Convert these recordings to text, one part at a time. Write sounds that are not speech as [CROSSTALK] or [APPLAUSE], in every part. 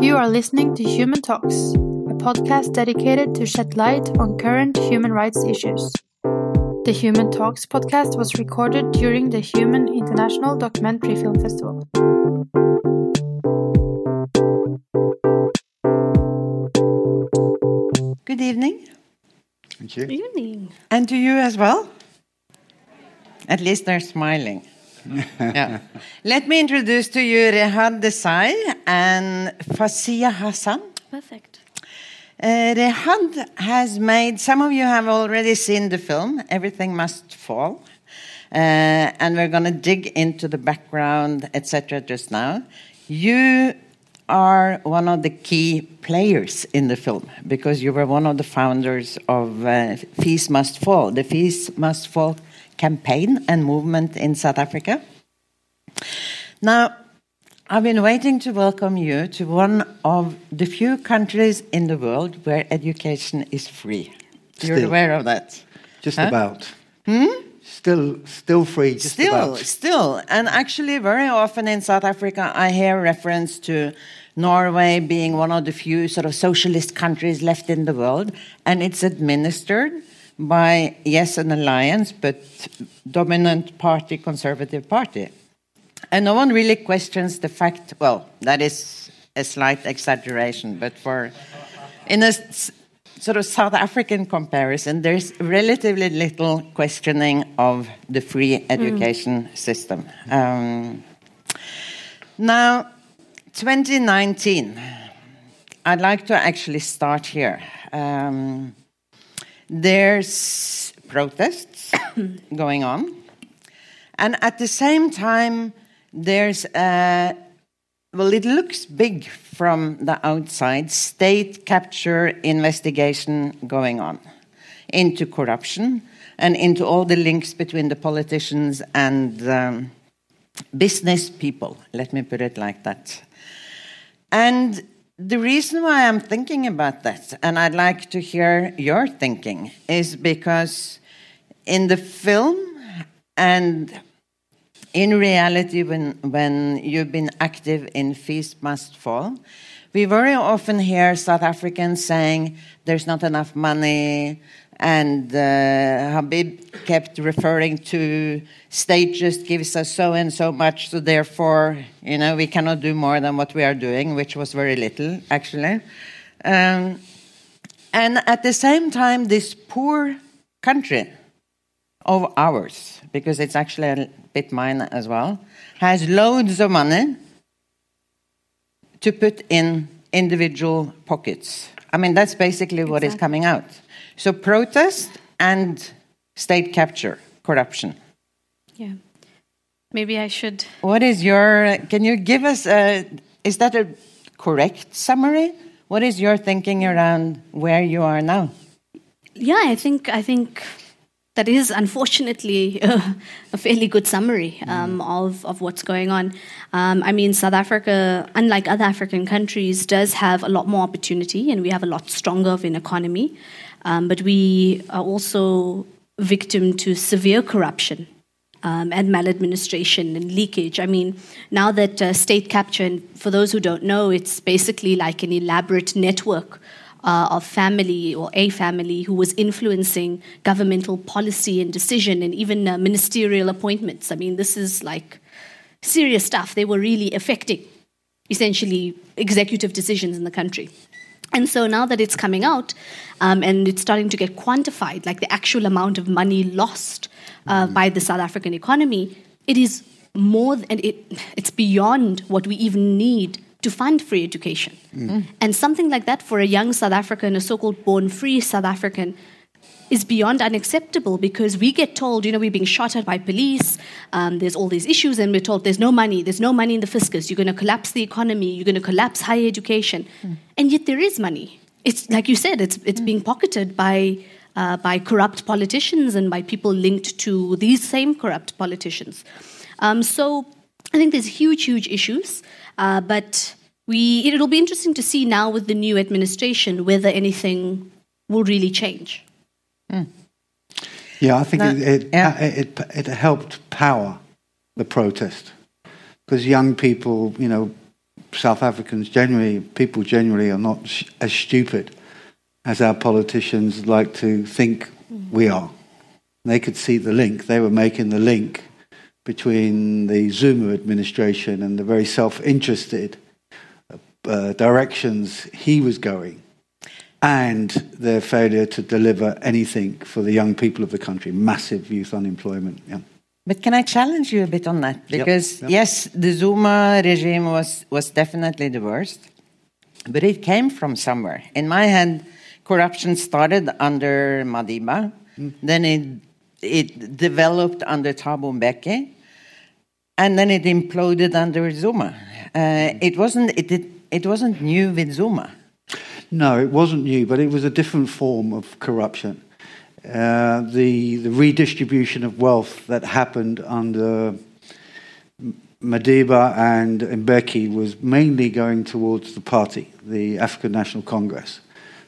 You are listening to Human Talks, a podcast dedicated to shed light on current human rights issues. The Human Talks podcast was recorded during the Human International Documentary Film Festival. Good evening. Thank you. Evening. And to you as well. At least they're smiling. Yeah. Let me introduce to you Rehad Desai and Fasiha Hassan. Perfect. Uh, Rehad has made, some of you have already seen the film, Everything Must Fall. Uh, and we're going to dig into the background, etc., just now. You are one of the key players in the film because you were one of the founders of uh, Fees Must Fall, the Fees Must Fall campaign and movement in South Africa. Now, I've been waiting to welcome you to one of the few countries in the world where education is free. You're aware of that? Just Huh? about. Hmm? Still, still free. Just still, about. still, and actually, very often in South Africa, I hear reference to Norway being one of the few sort of socialist countries left in the world, and it's administered by yes, an alliance, but dominant party, Conservative Party, and no one really questions the fact. Well, that is a slight exaggeration, but for in a sort of South African comparison, there's relatively little questioning of the free education system. Um, now, 2019, I'd like to actually start here. Um, there's protests [COUGHS] going on, and at the same time, there's a well, it looks big from the outside. State capture investigation going on into corruption and into all the links between the politicians and um, business people. Let me put it like that. And the reason why I'm thinking about that, and I'd like to hear your thinking, is because in the film and in reality, when, when you've been active in Fees Must Fall, we very often hear South Africans saying there's not enough money, and uh, Habib kept referring to state just gives us so and so much, so therefore, you know, we cannot do more than what we are doing, which was very little, actually. Um, and at the same time, this poor country of ours, because it's actually a bit mine as well, has loads of money to put in individual pockets. I mean, that's basically what is Exactly. coming out. So, protest and state capture, corruption. Yeah. Maybe I should. What is your, can you give us a, is that a correct summary? What is your thinking around where you are now? Yeah, I think I think that is unfortunately [LAUGHS] a, a fairly good summary um, of of what's going on. Um, I mean, South Africa, unlike other African countries, does have a lot more opportunity, and we have a lot stronger of an economy. Um, but we are also victim to severe corruption um, and maladministration and leakage. I mean, now that uh, state capture, and for those who don't know, it's basically like an elaborate network uh, of family or a family who was influencing governmental policy and decision and even uh, ministerial appointments. I mean, this is like serious stuff. They were really affecting essentially executive decisions in the country. And so now that it's coming out um, and it's starting to get quantified, like the actual amount of money lost uh, by the South African economy, it is more than it, it's beyond what we even need to fund free education. And something like that for a young South African, a so called born free South African, is beyond unacceptable because we get told, you know, we're being shot at by police, um, there's all these issues, and we're told there's no money, there's no money in the fiscus, you're going to collapse the economy, you're going to collapse higher education. And yet there is money. It's like you said, it's, it's being pocketed by, uh, by corrupt politicians and by people linked to these same corrupt politicians. Um, so I think there's huge, huge issues, uh, but we, it'll be interesting to see now with the new administration whether anything will really change. Yeah, I think No, it, it, yeah. it, it, helped power the protest because young people, you know, South Africans generally, people generally, are not sh- as stupid as our politicians like to think we are. They could see the link. They were making the link between the Zuma administration and the very self interested uh, directions he was going and their failure to deliver anything for the young people of the country. Massive youth unemployment. Yeah. But can I challenge you a bit on that? Because yep. yes, the Zuma regime was was definitely the worst, but it came from somewhere. In my head, corruption started under Madiba, then it it developed under Thabo Mbeki, and then it imploded under Zuma. Uh, it wasn't it, it it wasn't new with Zuma. No, it wasn't new, but it was a different form of corruption. Uh, the, the redistribution of wealth that happened under Madiba and Mbeki was mainly going towards the party, the African National Congress.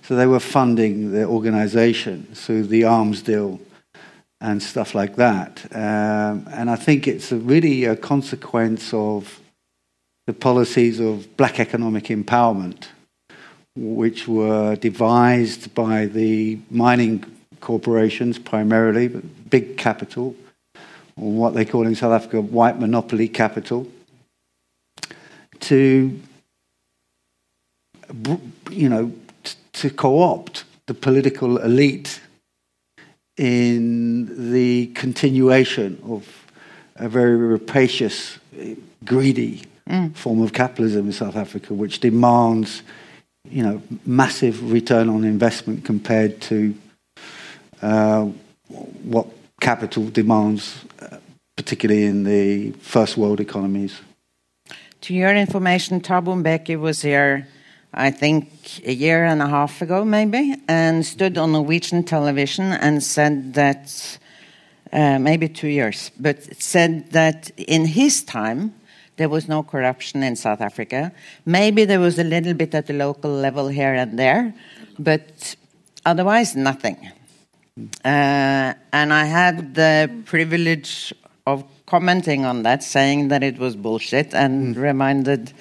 So they were funding the organization through the arms deal and stuff like that. Um, and I think it's a really a consequence of the policies of black economic empowerment which were devised by the mining corporations primarily, but big capital, or what they call in South Africa white monopoly capital, to, you know, to co-opt the political elite in the continuation of a very rapacious, greedy mm. form of capitalism in South Africa, which demands you know, massive return on investment compared to uh, what capital demands, uh, particularly in the first world economies. To your information, Thabo Mbeki was here, I think, a year and a half ago, maybe, and stood on Norwegian television and said that, uh, maybe two years, but said that in his time, there was no corruption in South Africa. Maybe there was a little bit at the local level here and there, but otherwise, nothing. Uh, and I had the privilege of commenting on that, saying that it was bullshit, and hmm. reminded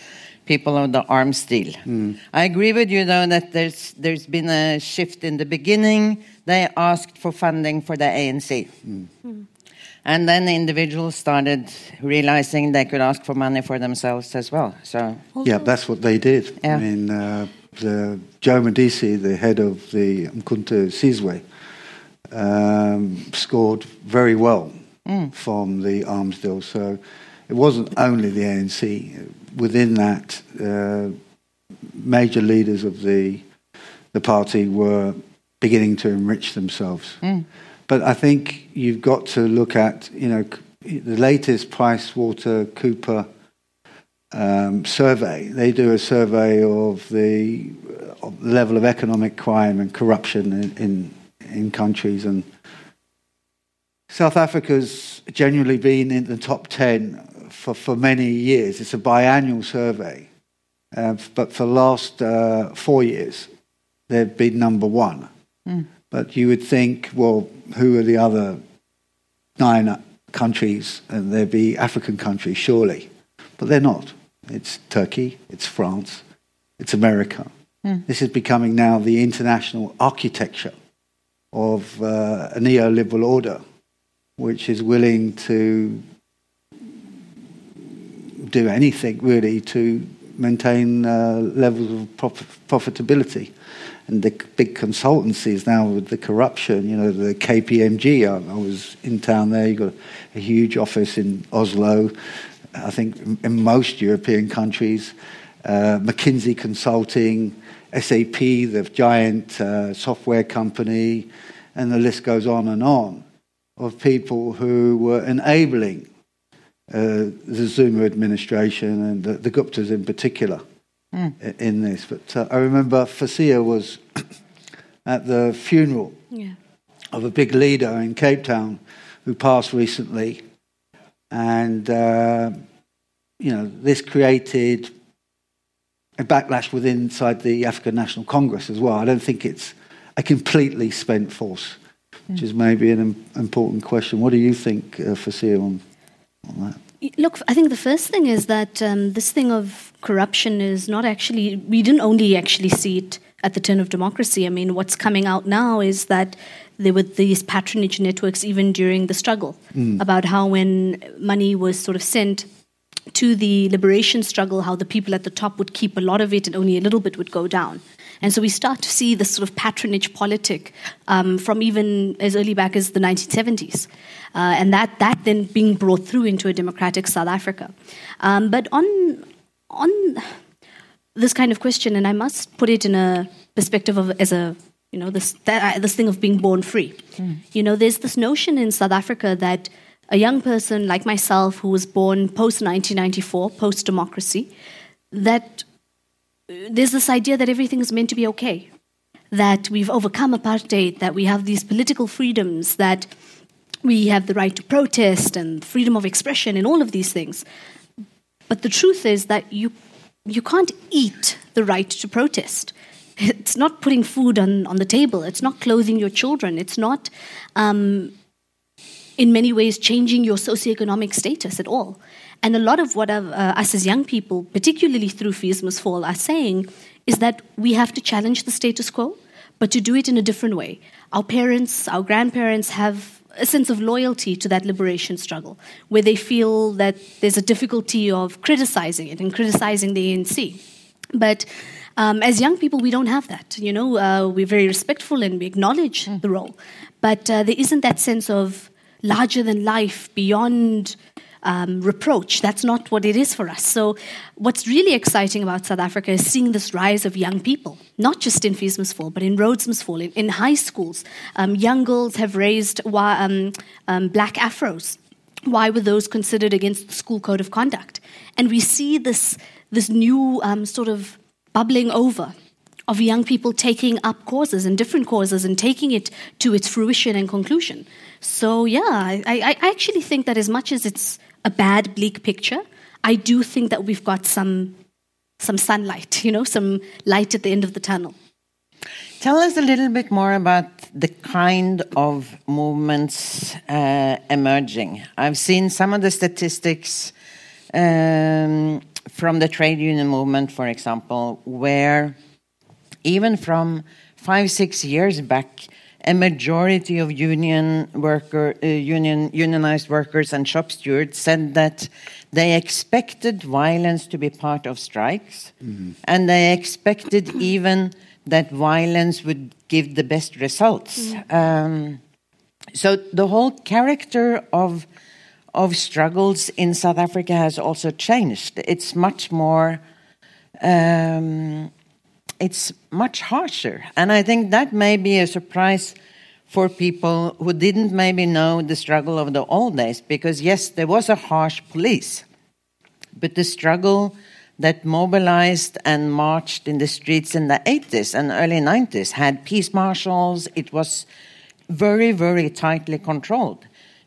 people of the arms deal. Hmm. I agree with you, though, that there's there's been a shift in the beginning. They asked for funding for the ANC. Hmm. And then the individuals started realizing they could ask for money for themselves as well. So, Yeah, that's what they did. Yeah. I mean, uh, the Joe Modise, the head of the Umkhonto we Sizwe, um, scored very well from the arms deal. So it wasn't only the ANC. Within that, uh, major leaders of the the party were beginning to enrich themselves. But I think you've got to look at, you know, the latest Price Water Cooper um, survey. They do a survey of the, of level of economic crime and corruption in, in, in countries. And South Africa's generally been in the top 10 for, for many years. It's a biannual survey. Uh, but for the last uh, four years, they've been number one. But you would think, well, who are the other nine countries? And there'd be African countries, surely. But they're not. It's Turkey, it's France, it's America. This is becoming now the international architecture of uh, a neoliberal order, which is willing to do anything really to maintain uh, levels of prof- profitability. And the big consultancies now with the corruption, you know, the KPMG, I, I was in town there, you've got a huge office in Oslo, I think in- most European countries, uh, McKinsey Consulting, SAP, the giant uh, software company, and the list goes on and on of people who were enabling uh, the Zuma administration and the, the Guptas in particular i- in this. But uh, I remember Fasiha was [COUGHS] at the funeral Yeah. of a big leader in Cape Town who passed recently. And, uh, you know, this created a backlash within inside the African National Congress as well. I don't think it's a completely spent force, which is maybe an im- important question. What do you think, uh, Fasiha, on? Look, I think the first thing is that um, this thing of corruption is not actually, we didn't only actually see it at the turn of democracy. I mean, what's coming out now is that there were these patronage networks even during the struggle about how when money was sort of sent to the liberation struggle, how the people at the top would keep a lot of it and only a little bit would go down. And so we start to see this sort of patronage politic um, from even as early back as the 1970s. Uh, and that, that then being brought through into a democratic South Africa. Um, but on, on this kind of question, and I must put it in a perspective of as a you know this that, uh, this thing of being born free. You know, there's this notion in South Africa that a young person like myself who was born post 1994, post democracy, that there's this idea that everything is meant to be okay, that we've overcome apartheid, that we have these political freedoms, that we have the right to protest and freedom of expression and all of these things. But the truth is that you, you can't eat the right to protest. [LAUGHS] It's not putting food on, on the table. It's not clothing your children. It's not, um, in many ways, changing your socioeconomic status at all. And a lot of what uh, us as young people, particularly through Fees Must Fall, are saying is that we have to challenge the status quo, but to do it in a different way. Our parents, our grandparents have a sense of loyalty to that liberation struggle, where they feel that there's a difficulty of criticizing it and criticizing the ANC. But um, as young people, we don't have that. You know, uh, we're very respectful and we acknowledge the role, but uh, there isn't that sense of larger than life, beyond um, reproach. That's not what it is for us. So, what's really exciting about South Africa is seeing this rise of young people, not just in Fees Must Fall, but in Rhodes Must Fall, in, in high schools. Um, young girls have raised um, um, black afros. Why were those considered against the school code of conduct? And we see this, this new um, sort of bubbling over of young people taking up causes and different causes and taking it to its fruition and conclusion. So, yeah, I, I actually think that as much as it's a bad, bleak picture, I do think that we've got some, some sunlight, [LAUGHS] you know, some light at the end of the tunnel. Tell us a little bit more about the kind of movements uh, emerging. I've seen some of the statistics um, from the trade union movement, for example, where even from five, six years back, a majority of union worker, uh, union unionized workers and shop stewards said that they expected violence to be part of strikes, and they expected even that violence would give the best results. Um, so the whole character of of struggles in South Africa has also changed. It's much more. Um, it's much harsher. And I think that may be a surprise for people who didn't maybe know the struggle of the old days, because yes, there was a harsh police, but the struggle that mobilized and marched in the streets in the 80s and early 90s had peace marshals. It was very, very tightly controlled,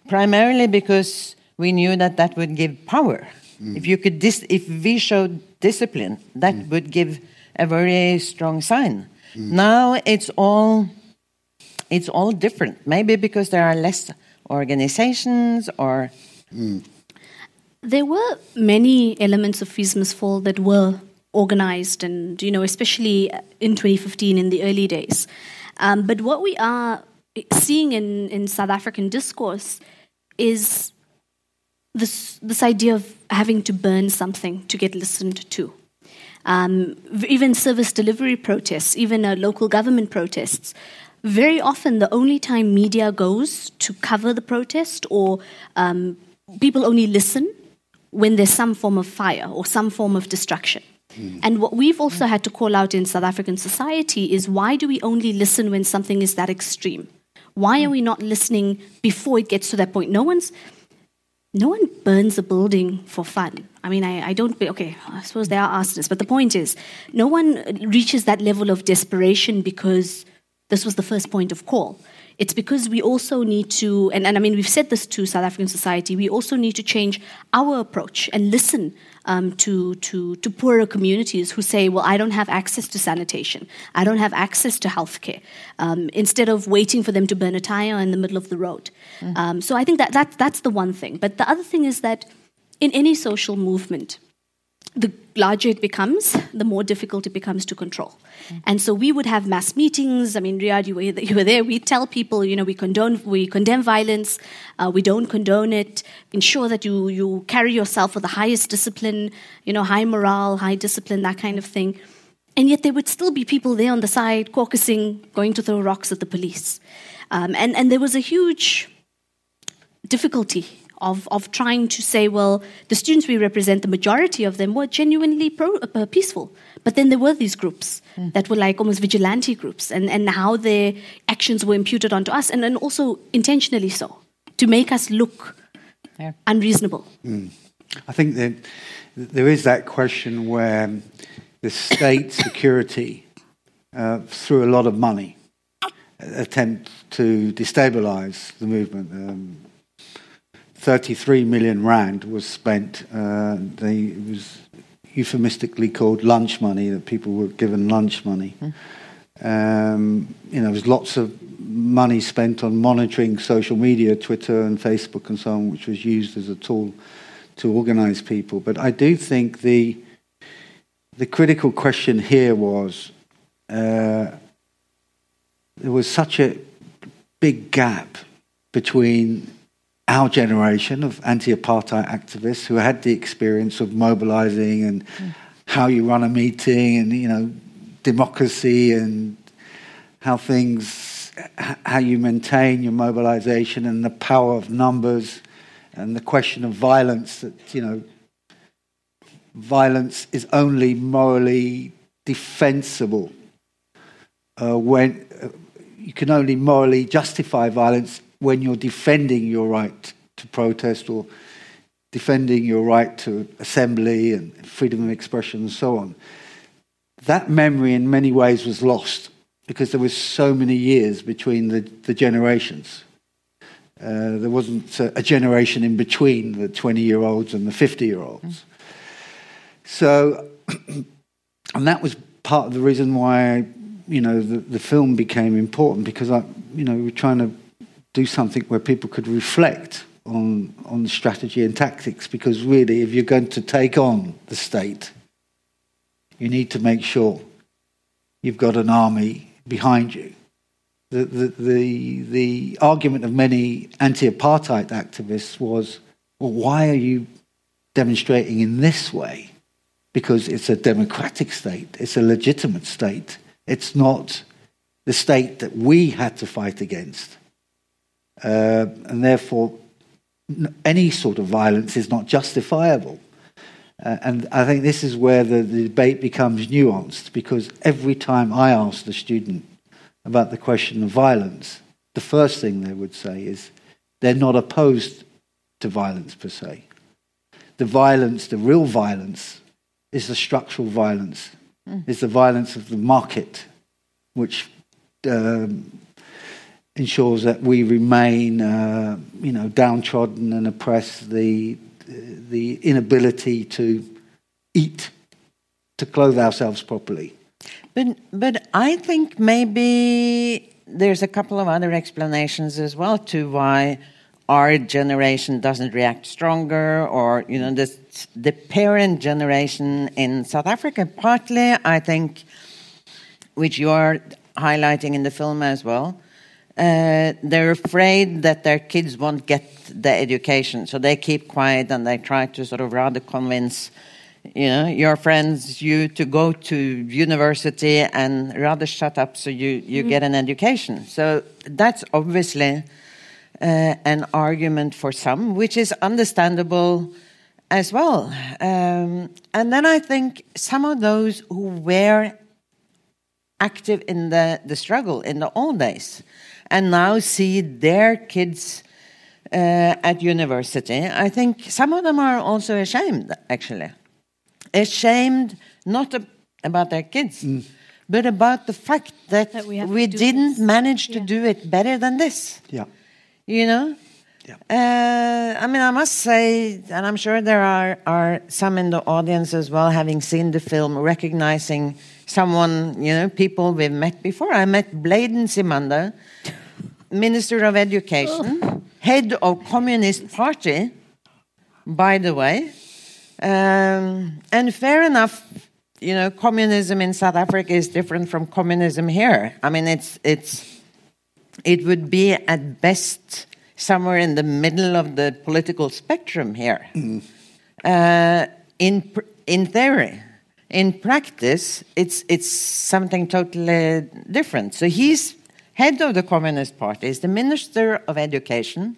primarily because we knew that that would give power. Mm. If you could, dis- if we showed discipline, that mm. would give a very strong sign. Now it's all it's all different. Maybe because there are less organizations or There were many elements of Fees Fall that were organized, and you know, especially in 2015 in the early days. Um, but what we are seeing in, in South African discourse is this this idea of having to burn something to get listened to. Um, even service delivery protests, even uh, local government protests. Very often, the only time media goes to cover the protest or um, people only listen when there's some form of fire or some form of destruction. And what we've also had to call out in South African society is why do we only listen when something is that extreme? Why are we not listening before it gets to that point? No one's no one burns a building for fun. I mean, I, I don't, okay, I suppose they are arsonists, but the point is, no one reaches that level of desperation because this was the first point of call. It's because we also need to, and, and I mean, we've said this to South African society, we also need to change our approach and listen um, to, to, to poorer communities who say, well, I don't have access to sanitation, I don't have access to healthcare, um, instead of waiting for them to burn a tire in the middle of the road. Um, so I think that, that that's the one thing. But the other thing is that in any social movement, the larger it becomes, the more difficult it becomes to control. And so we would have mass meetings. I mean, Rehad, you were, you were there. We tell people, you know, we condone, we condemn violence. Uh, we don't condone it. Ensure that you you carry yourself with the highest discipline, you know, high morale, high discipline, that kind of thing. And yet there would still be people there on the side, caucusing, going to throw rocks at the police. Um, and, and there was a huge difficulty of, of trying to say, well, the students we represent, the majority of them were genuinely pro, uh, peaceful. But then there were these groups mm. that were like almost vigilante groups, and, and how their actions were imputed onto us, and, and also intentionally so, to make us look yeah. unreasonable. Mm. I think that there is that question where the state [COUGHS] security, uh, through a lot of money, attempt to destabilize the movement. Um, 33 million rand was spent. Uh, they, it was euphemistically called lunch money, that people were given lunch money. Mm. Um, you know, there was lots of money spent on monitoring social media, Twitter and Facebook and so on, which was used as a tool to organize people. But I do think the the critical question here was uh, there was such a big gap between our generation of anti-apartheid activists who had the experience of mobilizing and mm. how you run a meeting and you know democracy and how things how you maintain your mobilization and the power of numbers and the question of violence that you know violence is only morally defensible uh, when uh, you can only morally justify violence when you're defending your right to protest or defending your right to assembly and freedom of expression and so on. That memory, in many ways, was lost because there was so many years between the, the generations. Uh, there wasn't a, a, generation in between the 20 year olds and the 50 year olds. So, [CLEARS THROAT] and that was part of the reason why, you know, the, the film became important because I, you know, we were trying to do something where people could reflect on, on strategy and tactics because really, if you're going to take on the state, you need to make sure you've got an army behind you. The, the, the, the argument of many anti apartheid activists was well, why are you demonstrating in this way? Because it's a democratic state, it's a legitimate state, it's not the state that we had to fight against. Uh, and therefore, any sort of violence is not justifiable. Uh, and I think this is where the, the, debate becomes nuanced because every time I ask the student about the question of violence, the first thing they would say is they're not opposed to violence per se. The violence, the real violence, is the structural violence, mm. is the violence of the market, which um, ensures that we remain, uh, you know, downtrodden and oppressed. The the inability to eat, to clothe ourselves properly. But but I think maybe there's a couple of other explanations as well to why our generation doesn't react stronger, or you know, the the parent generation in South Africa. Partly, I think, which you are highlighting in the film as well uh, they're afraid that their kids won't get the education, so they keep quiet and they try to sort of rather convince you know your friends you to go to university and rather shut up so you you mm. get an education. So that's obviously uh, an argument for some, which is understandable as well. Um, and then I think some of those who were active in the, the struggle in the old days and now see their kids uh, at university, I think some of them are also ashamed, actually. Ashamed not about their kids, mm. but about the fact that, that we, we didn't this. manage to yeah. do it better than this. Yeah. You know? Yeah. Uh, I mean, I must say, and I'm sure there are, are some in the audience as well, having seen the film, recognizing someone, you know, people we've met before. I met Blade Nzimande, Minister of Education, oh. head of Communist Party, by the way. Um, and fair enough, you know, communism in South Africa is different from communism here. I mean, it's it's it would be at best somewhere in the middle of the political spectrum here. Mm. Uh, in in theory, in practice, it's it's something totally different. So he's head of the Communist Party, is the Minister of Education,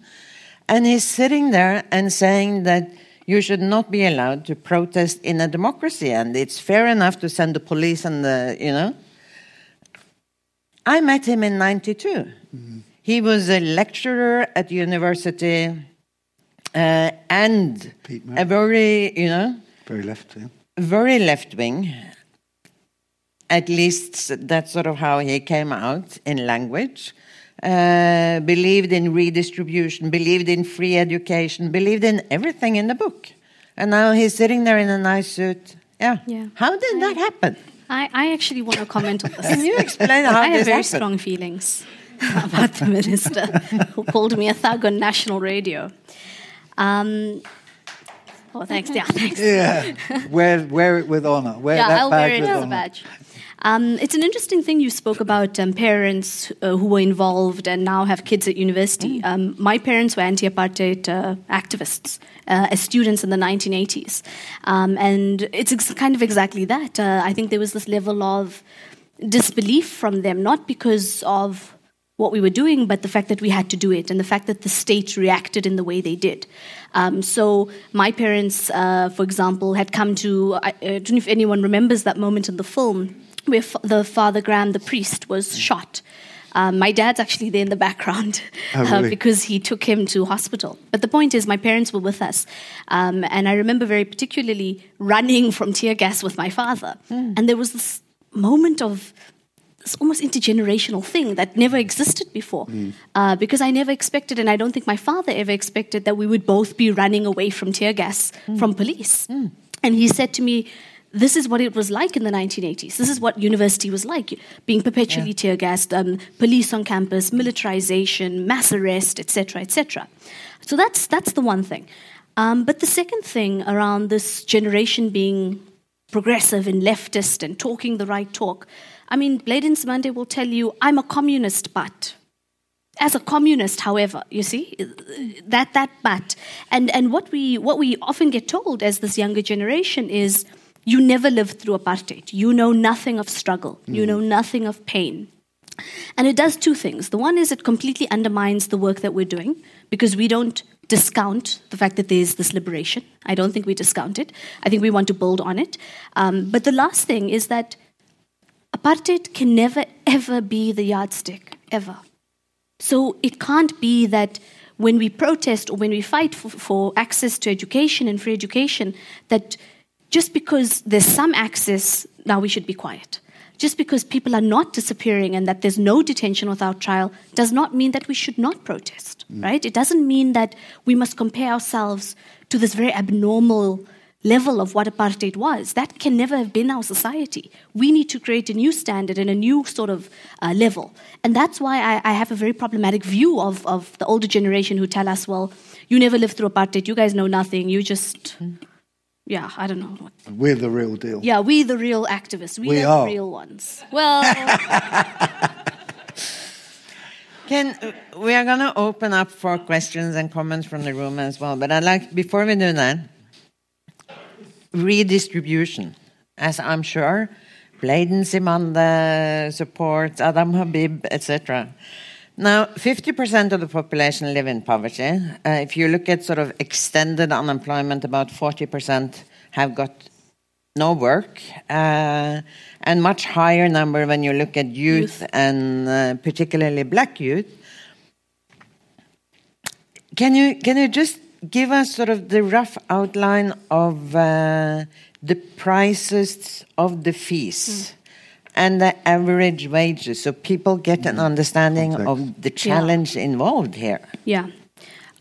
and he's sitting there and saying that you should not be allowed to protest in a democracy, and it's fair enough to send the police and the you know. I met him in '92. Mm -hmm. He was a lecturer at university uh, and a very, you know, very left, yeah. very left wing. At least that's sort of how he came out in language. Uh, believed in redistribution, believed in free education, believed in everything in the book. And now he's sitting there in a nice suit. Yeah. yeah. How did I, that happen? I, I actually want to comment on this. Can you explain [LAUGHS] how I this have very happened? strong feelings about the minister who called me a thug on national radio. Um, oh, thanks. Yeah, thanks. Yeah, wear wear it with honor. Wear yeah, that I'll badge wear it with as honor. a badge. Um, it's an interesting thing you spoke about um, parents uh, who were involved and now have kids at university. Mm. Um, my parents were anti apartheid uh, activists uh, as students in the 1980s. Um, and it's ex- kind of exactly that. Uh, I think there was this level of disbelief from them, not because of what we were doing, but the fact that we had to do it and the fact that the state reacted in the way they did. Um, so, my parents, uh, for example, had come to, I, I don't know if anyone remembers that moment in the film where the Father Graham, the priest, was shot. Um, my dad's actually there in the background Oh, [LAUGHS] really? uh, because he took him to hospital. But the point is, my parents were with us. Um, and I remember very particularly running from tear gas with my father. And there was this moment of this almost intergenerational thing that never existed before. Uh, because I never expected, and I don't think my father ever expected, that we would both be running away from tear gas from police. And he said to me, this is what it was like in the 1980s. This is what university was like, being perpetually tear gassed, um, police on campus, militarization, mass arrest, etc., etc. So that's that's the one thing. Um, but the second thing around this generation being progressive and leftist and talking the right talk, I mean, Blade Nzimande will tell you, I'm a communist, but as a communist, however, you see that that but and and what we what we often get told as this younger generation is you never lived through apartheid. You know nothing of struggle. You know nothing of pain. And it does two things. The one is it completely undermines the work that we're doing because we don't discount the fact that there's this liberation. I don't think we discount it. I think we want to build on it. Um, but the last thing is that apartheid can never, ever be the yardstick, ever. So it can't be that when we protest or when we fight for, for access to education and free education, that just because there's some access, now we should be quiet. Just because people are not disappearing and that there's no detention without trial does not mean that we should not protest, right? It doesn't mean that we must compare ourselves to this very abnormal level of what apartheid was. That can never have been our society. We need to create a new standard and a new sort of uh, level. And that's why I, I have a very problematic view of, of the older generation who tell us, well, you never lived through apartheid, you guys know nothing, you just, yeah, I don't know. We're the real deal. Yeah, we the real activists, we, We are, are. the real ones. Well, [LAUGHS] Can uh, we are going to open up for questions and comments from the room as well. But I'd like before we do that, redistribution, as I'm sure Blade Nzimande supports, Adam Habib, etc. Now, 50% of the population live in poverty. Uh, if you look at sort of extended unemployment, about 40% have got no work, uh, and much higher number when you look at youth, Youth. and uh, particularly black youth. Can you can you just give us sort of the rough outline of uh, the prices of the fees and the average wages, so people get an understanding Complex. of the challenge involved here? Yeah.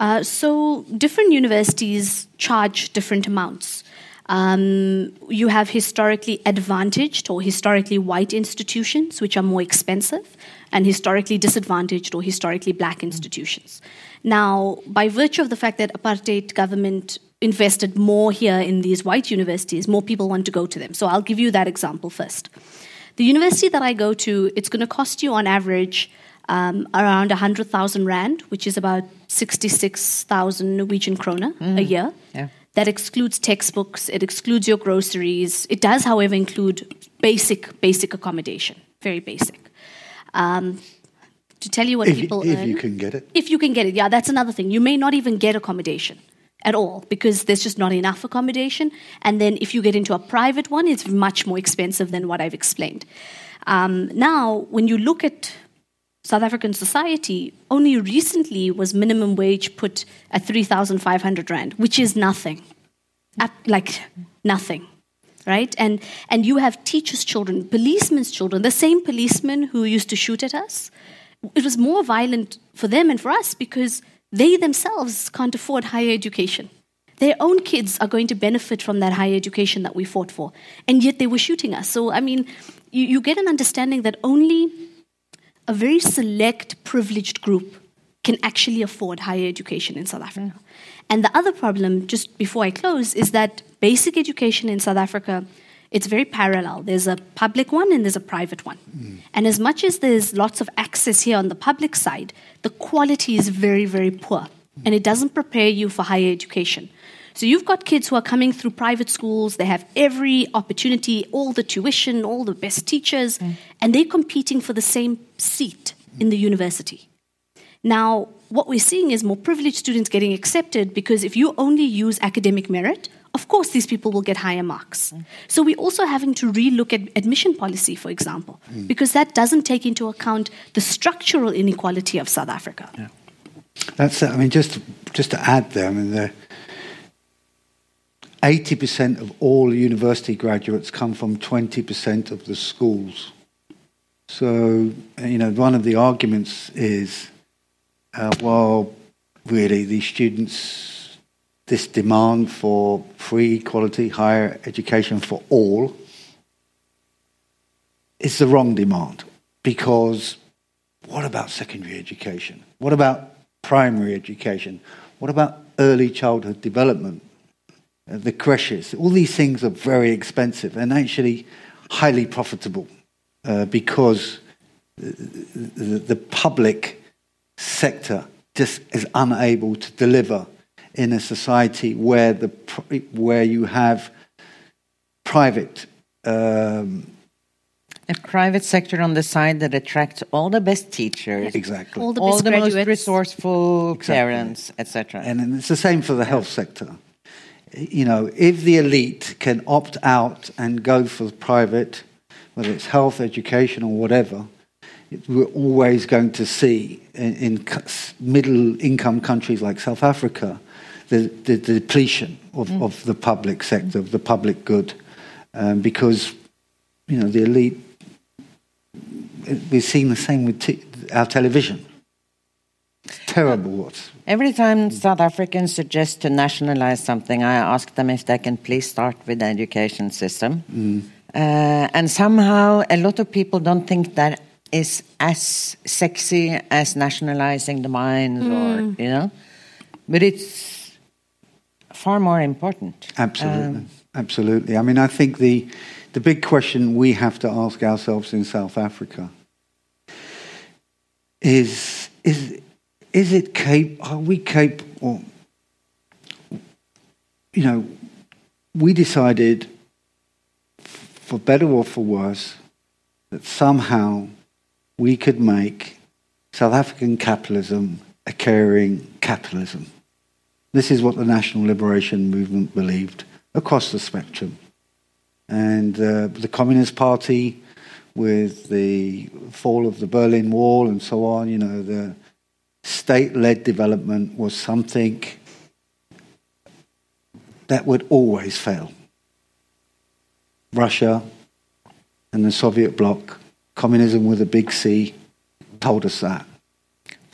Uh, so different universities charge different amounts. Um, you have historically advantaged or historically white institutions, which are more expensive, and historically disadvantaged or historically black institutions. Now, by virtue of the fact that apartheid government invested more here in these white universities, more people want to go to them. So I'll give you that example first. The university that I go to, it's going to cost you on average um, around 100,000 Rand, which is about 66,000 Norwegian kroner a year. Yeah. That excludes textbooks, it excludes your groceries. It does, however, include basic, basic accommodation, very basic. Um, to tell you what If, people if earn, you can get it. if you can get it, yeah, that's another thing. You may not even get accommodation at all because there's just not enough accommodation. And then if you get into a private one, it's much more expensive than what I've explained. Um, now, when you look at South African society, only recently was minimum wage put at 3,500 Rand, which is nothing. Like nothing. Right? And, and you have teachers' children, policemen's children, the same policemen who used to shoot at us. It was more violent for them and for us because they themselves can't afford higher education. Their own kids are going to benefit from that higher education that we fought for. And yet they were shooting us. So, I mean, you, you get an understanding that only a very select privileged group can actually afford higher education in South Africa. Mm. And the other problem, just before I close, is that basic education in South Africa, it's very parallel. There's a public one and there's a private one. And as much as there's lots of access here on the public side, the quality is very, very poor. And it doesn't prepare you for higher education. So you've got kids who are coming through private schools, they have every opportunity, all the tuition, all the best teachers, mm. and they're competing for the same seat in the university. Now, what we're seeing is more privileged students getting accepted because if you only use academic merit, of course these people will get higher marks. So we're also having to relook at admission policy, for example, because that doesn't take into account the structural inequality of South Africa. That's it. I mean, just just to add there, I mean, the eighty percent of all university graduates come from twenty percent of the schools. So, you know, one of the arguments is, uh, well, really, these students, this demand for free, quality, higher education for all, is the wrong demand because what about secondary education? What about primary education? What about early childhood development? Uh, the creches? All these things are very expensive and actually highly profitable uh, because the, the, the public sector just is unable to deliver in a society where the where you have private um, A private sector on the side that attracts all the best teachers, exactly All the all the most resourceful Exactly. parents, etc. And it's the same for the health sector. You know, if the elite can opt out and go for the private, whether it's health, education, or whatever, we're always going to see in, in middle income countries like South Africa the, the, the depletion of, of the public sector, of the public good, um, because, you know, the elite, we're seeing the same with t- our television. It's terrible what's Every time South Africans suggest to nationalize something, I ask them if they can please start with the education system. Uh, and somehow, a lot of people don't think that is as sexy as nationalizing the mines, or you know, but it's far more important. Absolutely, um, absolutely. I mean, I think the the big question we have to ask ourselves in South Africa is is is it cap- are we capable? You know, we decided, for better or for worse, that somehow we could make South African capitalism a caring capitalism. This is what the National Liberation Movement believed across the spectrum. And uh, the Communist Party, with the fall of the Berlin Wall and so on, you know, the state led development was something that would always fail. Russia and the Soviet bloc, communism with a big C, told us that.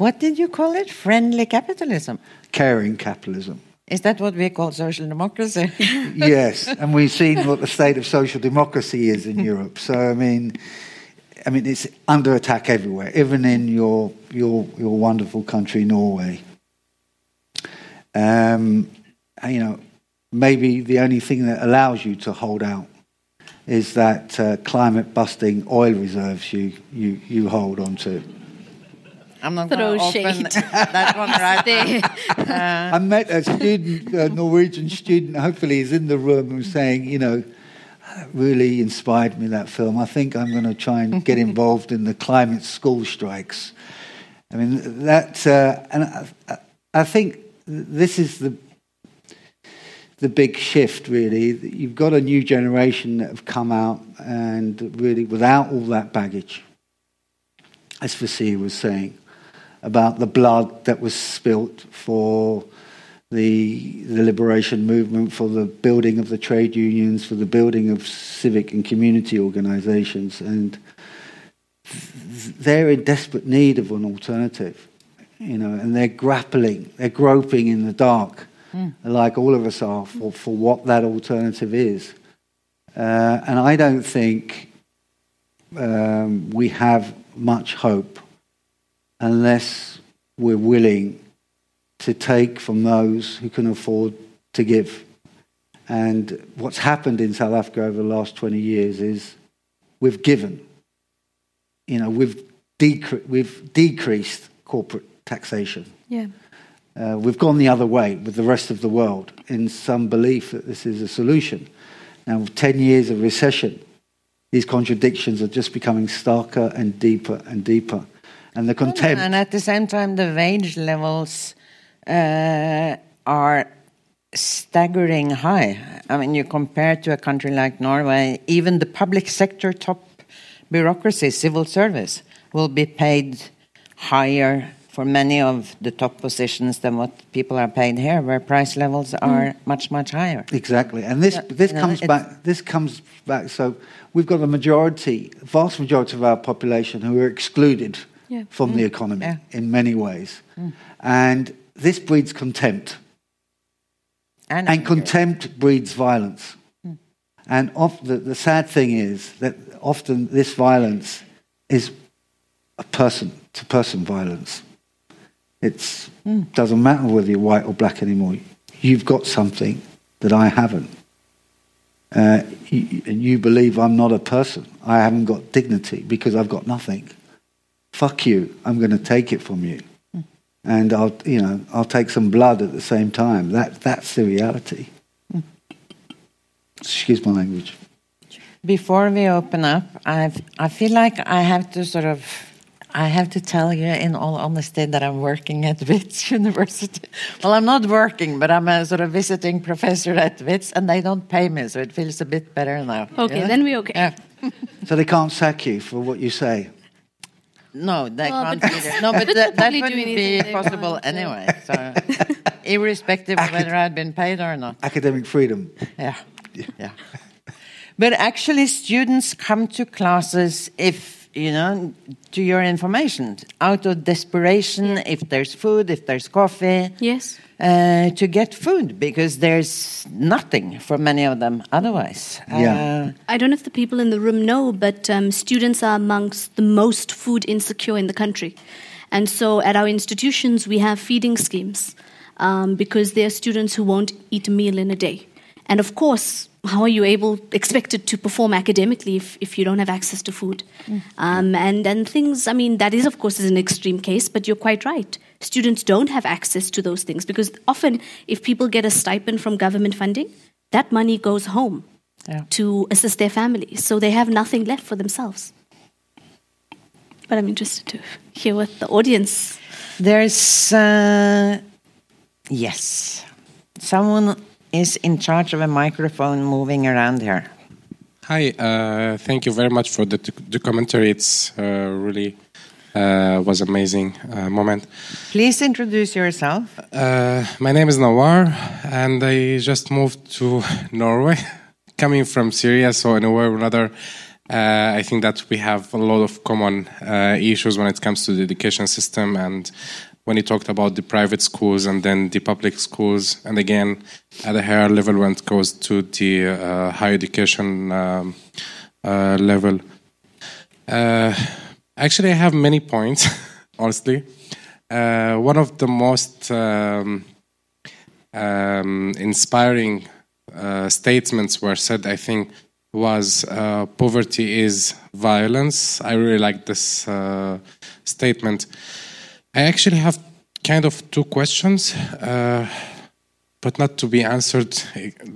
What did you call it? Friendly capitalism. Caring capitalism. Is that what we call social democracy? [LAUGHS] yes, and we've seen what the state of social democracy is in Europe. So I mean, I mean it's under attack everywhere, even in your your your wonderful country, Norway. Um, you know, maybe the only thing that allows you to hold out is that uh, climate busting oil reserves you, you, you hold on to. I'm not Throw going to open shade. [LAUGHS] that one right [LAUGHS] now. There. I met a student, a Norwegian student, hopefully he's in the room, who's saying, you know, really inspired me that film. I think I'm going to try and get [LAUGHS] involved in the climate school strikes. I mean, that, uh, and I, I- I think this is the the big shift, really. You've got a new generation that have come out and really without all that baggage, as Fasiha was saying, about the blood that was spilt for the, the liberation movement, for the building of the trade unions, for the building of civic and community organizations. And they're in desperate need of an alternative, you know, and they're grappling, they're groping in the dark, like all of us are, for, for what that alternative is. Uh, and I don't think um, we have much hope unless we're willing to take from those who can afford to give. And what's happened in South Africa over the last 20 years is we've given. You know, we've, decre- we've decreased corporate taxation. Yeah. Uh, we've gone the other way with the rest of the world in some belief that this is a solution. Now, with 10 years of recession, these contradictions are just becoming starker and deeper and deeper. And the contempt. And at the same time, the wage levels uh, are staggering high. I mean, you compare to a country like Norway, even the public sector top bureaucracy, civil service, will be paid higher for many of the top positions than what people are paid here, where price levels are much, much higher. Exactly, and this this comes back. This comes back. So we've got a majority, vast majority of our population who are excluded Yeah. from the mm. economy Yeah. in many ways, mm. and this breeds contempt, and anger. contempt breeds violence. Mm. And of, the, the sad thing is that often this violence is a person to person violence. It doesn't matter whether you're white or black anymore. You've got something that I haven't. Uh, you, and you believe I'm not a person. I haven't got dignity because I've got nothing. Fuck you. I'm going to take it from you. And I'll, you know, I'll take some blood at the same time. That, that's the reality. Excuse my language. Before we open up, I've, I feel like I have to sort of, I have to tell you in all honesty that I'm working at WITS [LAUGHS] University. Well, I'm not working, but I'm a sort of visiting professor at WITS, and they don't pay me, so it feels a bit better now. Okay, Yeah? then we're okay. Yeah. So they can't sack you for what you say. No, they Well, can't but- either. [LAUGHS] No, but but that, that wouldn't be possible want, anyway. So, [LAUGHS] irrespective of whether I'd been paid or not. Academic freedom. Yeah, yeah. But actually, students come to classes if you know, to your information, out of desperation. If there's food, if there's coffee, Yes. uh, to get food because there's nothing for many of them otherwise. Yeah. Uh, I don't know if the people in the room know, but um, students are amongst the most food insecure in the country. And so at our institutions, we have feeding schemes um, because there are students who won't eat a meal in a day. And of course, how are you able, expected to perform academically if, if you don't have access to food? Um, and, and things, I mean, that is, of course, is an extreme case, but you're quite right. Students don't have access to those things because often, if people get a stipend from government funding, that money goes home Yeah. to assist their families. So they have nothing left for themselves. But I'm interested to hear what the audience. There's, uh, yes, someone is in charge of a microphone moving around here. Hi, uh, thank you very much for the, the commentary. It's uh, really uh, was amazing uh, moment. Please introduce yourself. Uh, my name is Nawar, and I just moved to Norway, [LAUGHS] coming from Syria. So in a way or another, uh, I think that we have a lot of common uh, issues when it comes to the education system and when you talked about the private schools and then the public schools, and again at a higher level when it goes to the uh, higher education um, uh, level. Uh, actually, I have many points, [LAUGHS] honestly. Uh, one of the most um, um, inspiring uh, statements were said, I think, was uh, poverty is violence. I really like this uh, statement. I actually have kind of two questions, uh, but not to be answered,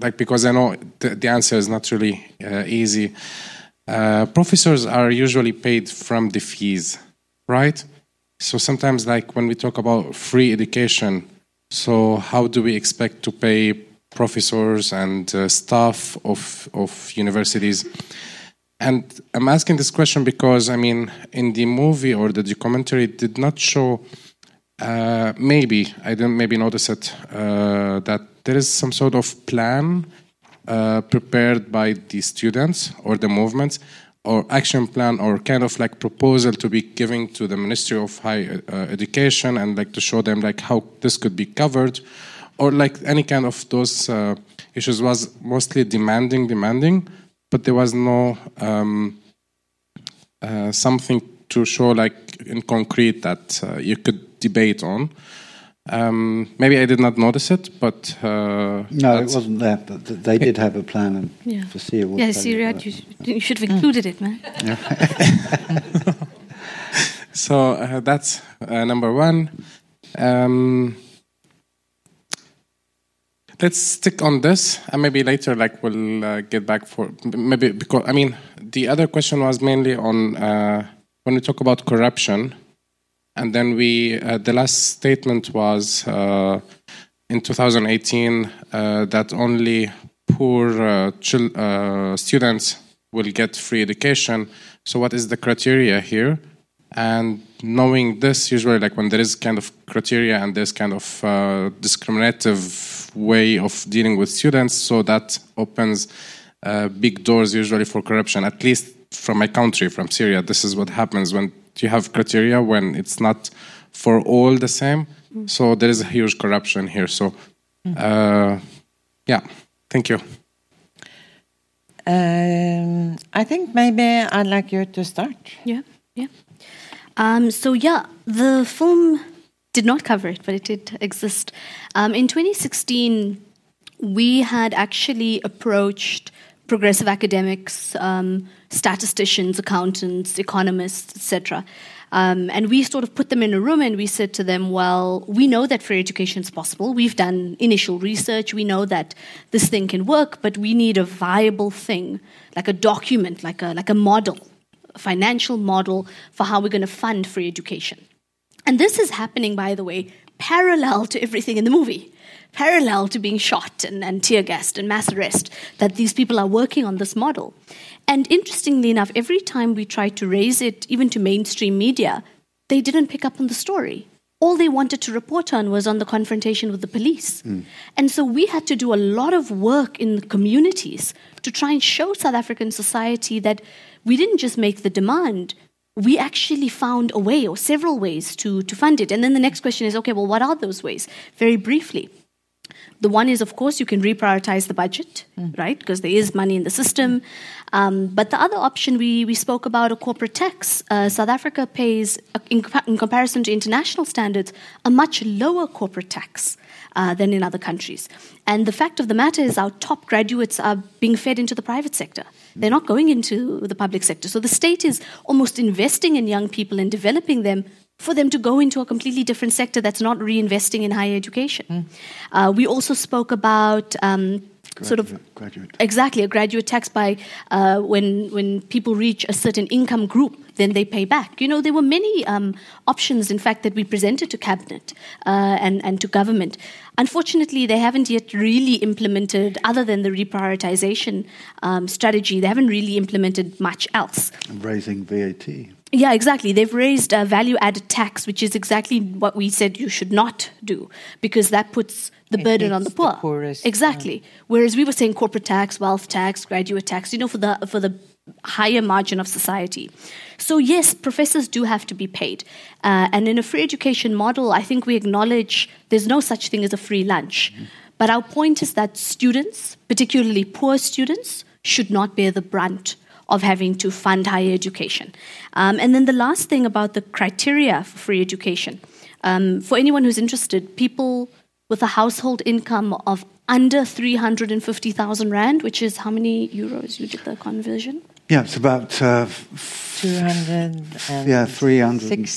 like because I know the, the answer is not really uh, easy. Uh, professors are usually paid from the fees, right? So sometimes, like when we talk about free education, so how do we expect to pay professors and uh, staff of of universities? And I'm asking this question because I mean, in the movie or the documentary, it did not show. Uh, maybe I didn't maybe notice it uh, that there is some sort of plan uh, prepared by the students or the movements or action plan or kind of like proposal to be giving to the ministry of higher uh, education and like to show them like how this could be covered or like any kind of those uh, issues was mostly demanding demanding but there was no um, uh, something to show like in concrete that uh, you could debate on um, maybe I did not notice it, but uh, no, it wasn't there. But they did have a plan and [LAUGHS] yeah. foreseeable. Yeah, Syria, you, you, should have included it, man. [LAUGHS] [LAUGHS] so uh, that's uh, number one. Um, let's stick on this, and maybe later, like we'll uh, get back for maybe because I mean the other question was mainly on uh, when we talk about corruption and then we, uh, the last statement was uh, in 2018 uh, that only poor uh, students will get free education. So, what is the criteria here? And knowing this, usually, like when there is kind of criteria and there's kind of discriminative way of dealing with students, so that opens big doors usually for corruption. At least from my country, from Syria, this is what happens when you have criteria when it's not for all the same. Mm. So there is a huge corruption here. So, mm. uh, yeah, thank you. Um, I think maybe I'd like you to start. Yeah, yeah. Um, so yeah, the film did not cover it, but it did exist. Um, in 2016, we had actually approached progressive academics, um, statisticians, accountants, economists, etc. Um, and we sort of put them in a room and we said to them, well, we know that free education is possible. We've done initial research. We know that this thing can work, but we need a viable thing, like a document, like a, like a model, a financial model for how we're going to fund free education. And this is happening, by the way, parallel to everything in the movie parallel to being shot and, and tear gassed and mass arrest, that these people are working on this model. And interestingly enough, every time we tried to raise it, even to mainstream media, they didn't pick up on the story. All they wanted to report on was on the confrontation with the police. Mm. And so we had to do a lot of work in the communities to try and show South African society that we didn't just make the demand, we actually found a way or several ways to, to fund it. And then the next question is okay, well, what are those ways? Very briefly. The one is, of course, you can reprioritize the budget, mm. right? Because there is money in the system. Um, but the other option we, we spoke about a corporate tax. Uh, South Africa pays, uh, in, in, comparison to international standards, a much lower corporate tax uh, than in other countries. And the fact of the matter is, our top graduates are being fed into the private sector. They're not going into the public sector. So the state is almost investing in young people and developing them for them to go into a completely different sector that's not reinvesting in higher education. Mm. Uh, we also spoke about um, Graduate, sort of graduate. exactly a graduate tax by uh, when when people reach a certain income group then they pay back. You know there were many um, options in fact that we presented to cabinet uh, and and to government. Unfortunately they haven't yet really implemented other than the reprioritization um, strategy they haven't really implemented much else. Raising VAT yeah, exactly. They've raised a value added tax, which is exactly what we said you should not do, because that puts the it burden on the poor. The poorest, exactly. Yeah. Whereas we were saying corporate tax, wealth tax, graduate tax, you know, for the for the higher margin of society. So yes, professors do have to be paid, uh, and in a free education model, I think we acknowledge there's no such thing as a free lunch. Mm-hmm. But our point is that students, particularly poor students, should not bear the brunt of having to fund higher education. Um, and then the last thing about the criteria for free education. Um, for anyone who's interested, people with a household income of under 350,000 rand, which is how many euros you did the conversion? Yeah, it's about uh, 260, yeah 300.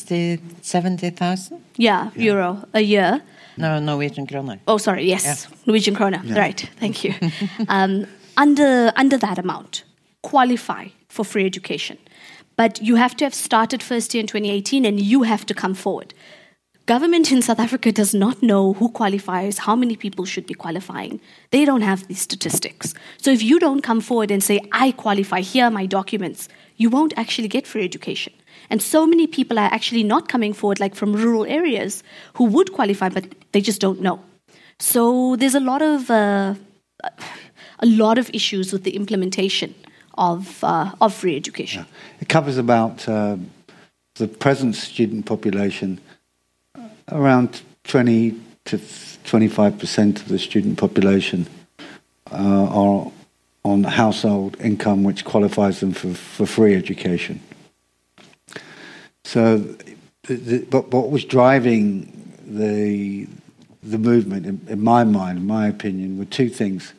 70,000? Yeah, euro a year. No, Norwegian kroner. Oh, sorry, yes, Norwegian krona. Right, thank you. [LAUGHS] um, under, under that amount, qualify for free education. But you have to have started first year in 2018 and you have to come forward. Government in South Africa does not know who qualifies, how many people should be qualifying. They don't have these statistics. So if you don't come forward and say, I qualify, here are my documents, you won't actually get free education. And so many people are actually not coming forward, like from rural areas, who would qualify, but they just don't know. So there's a lot of uh, a lot of issues with the implementation of uh, of free education. It covers about uh, the present student population, around 20 to 25 percent of the student population uh, are on household income which qualifies them for, for free education. So, the, the, but what was driving the the movement, in, in, my mind, in my opinion, were two things.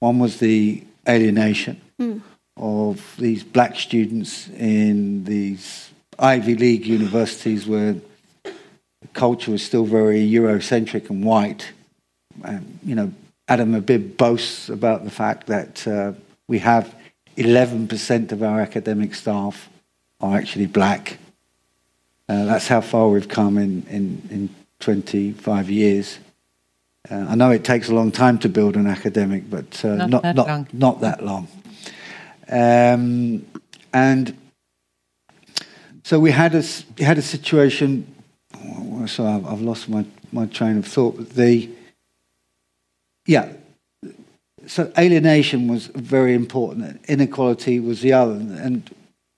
One was the alienation mm. Of these black students in these Ivy League universities where the culture was still very Eurocentric and white. And, you know, Adam Habib boasts about the fact that uh, we have 11% of our academic staff are actually black. Uh, that's how far we've come in, in, in 25 years. Uh, I know it takes a long time to build an academic, but uh, not, not, that not. Not that long. Um, and so we had a, had a situation. Oh, so I've, I've lost my, my train of thought. The yeah, so alienation was very important. Inequality was the other, and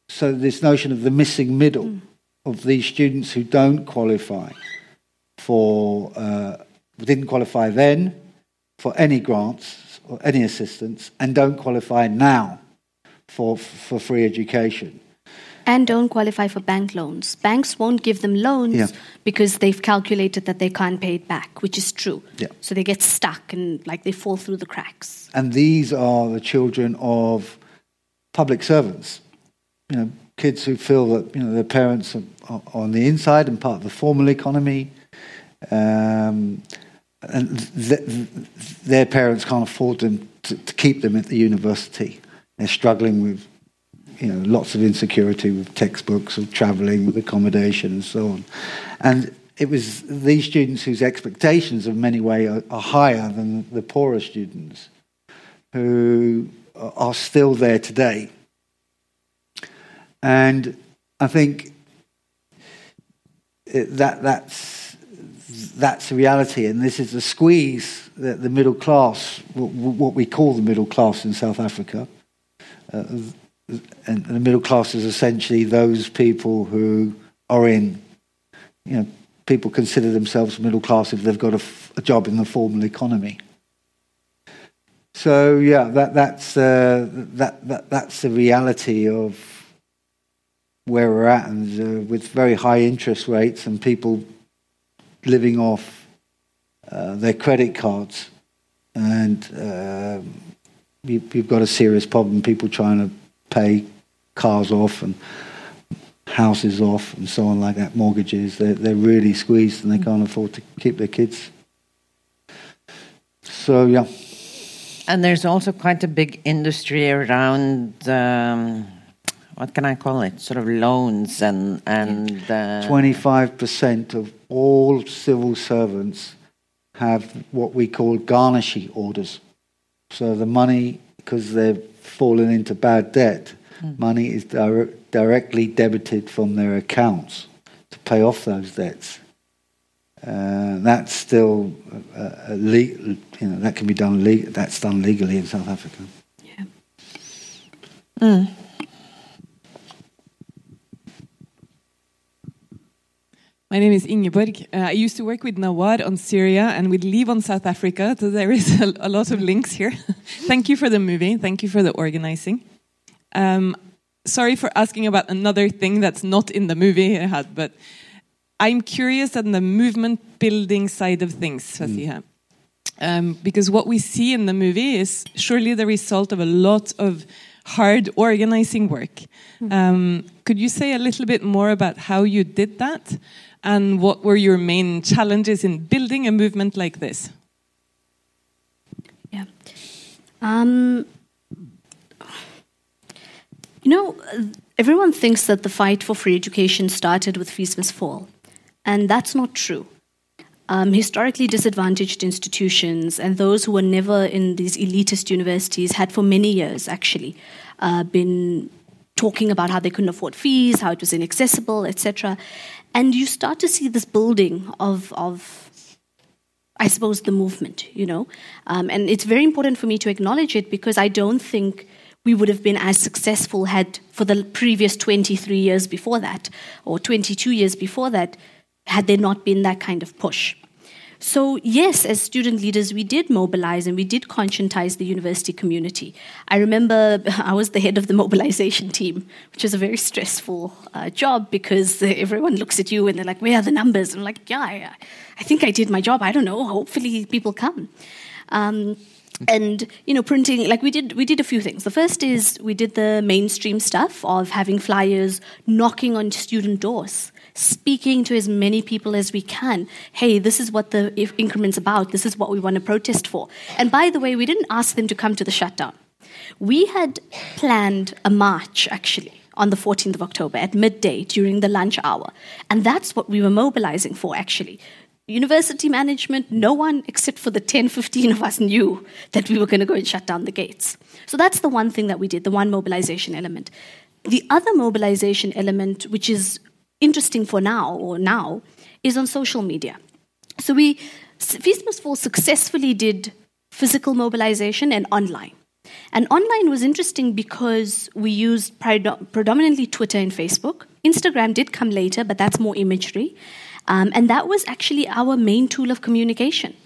so this notion of the missing middle mm. of these students who don't qualify for uh, didn't qualify then for any grants or any assistance, and don't qualify now for for free education and don't qualify for bank loans. Banks won't give them loans yeah. because they've calculated that they can't pay it back, which is true. Yeah. So they get stuck and like they fall through the cracks. And these are the children of public servants. You know, kids who feel that you know their parents are, are on the inside and part of the formal economy. Um, and th- th- their parents can't afford them to, to keep them at the university. They're struggling with you know, lots of insecurity with textbooks, of travelling, with accommodation, and so on. And it was these students whose expectations, in many ways, are, are higher than the poorer students, who are still there today. And I think it, that that's that's the reality, and this is the squeeze that the middle class, what we call the middle class in South Africa, and the middle class is essentially those people who are in, you know, people consider themselves middle class if they've got a, a job in the formal economy. So yeah, that that's uh, that, that that's the reality of where we're at, and uh, with very high interest rates and people living off uh, their credit cards, and uh, you, you've got a serious problem. People trying to pay cars off and houses off and so on like that, mortgages. They're, they're really squeezed and they can't afford to keep their kids. So, yeah. And there's also quite a big industry around, um, what can I call it? Sort of loans and. and uh, 25% of all civil servants have what we call garnishee orders. So the money, because they've fallen into bad debt, mm. money is dire- directly debited from their accounts to pay off those debts. Uh, that's still a, a le- you know that can be done. Le- that's done legally in South Africa. Yeah. Mm. My name is Ingeborg. Uh, I used to work with Nawar on Syria and with Leave on South Africa, so there is a, a lot of links here. [LAUGHS] Thank you for the movie. Thank you for the organizing. Um, sorry for asking about another thing that's not in the movie I had, but I'm curious on the movement building side of things, Fasiha. Mm. Um, because what we see in the movie is surely the result of a lot of hard organizing work. Um, could you say a little bit more about how you did that and what were your main challenges in building a movement like this? Yeah. Um, you know, everyone thinks that the fight for free education started with Fees Must Fall, and that's not true. Um, historically disadvantaged institutions and those who were never in these elitist universities had for many years actually uh, been talking about how they couldn't afford fees, how it was inaccessible, etc. And you start to see this building of, of I suppose, the movement, you know. Um, and it's very important for me to acknowledge it because I don't think we would have been as successful had for the previous 23 years before that or 22 years before that had there not been that kind of push. So, yes, as student leaders, we did mobilize and we did conscientize the university community. I remember [LAUGHS] I was the head of the mobilization team, which was a very stressful uh, job because [LAUGHS] everyone looks at you and they're like, Where are the numbers? And I'm like, Yeah, I, I think I did my job. I don't know. Hopefully, people come. Um, and you know printing like we did we did a few things the first is we did the mainstream stuff of having flyers knocking on student doors speaking to as many people as we can hey this is what the increment's about this is what we want to protest for and by the way we didn't ask them to come to the shutdown we had planned a march actually on the 14th of October at midday during the lunch hour. And that's what we were mobilizing for, actually university management, no one except for the 10, 15 of us knew that we were going to go and shut down the gates. So that's the one thing that we did, the one mobilization element. The other mobilization element, which is interesting for now or now, is on social media. So we, Must Fall successfully did physical mobilization and online. And online was interesting because we used predominantly Twitter and Facebook. Instagram did come later, but that's more imagery. Um, and that was actually our main tool of communication.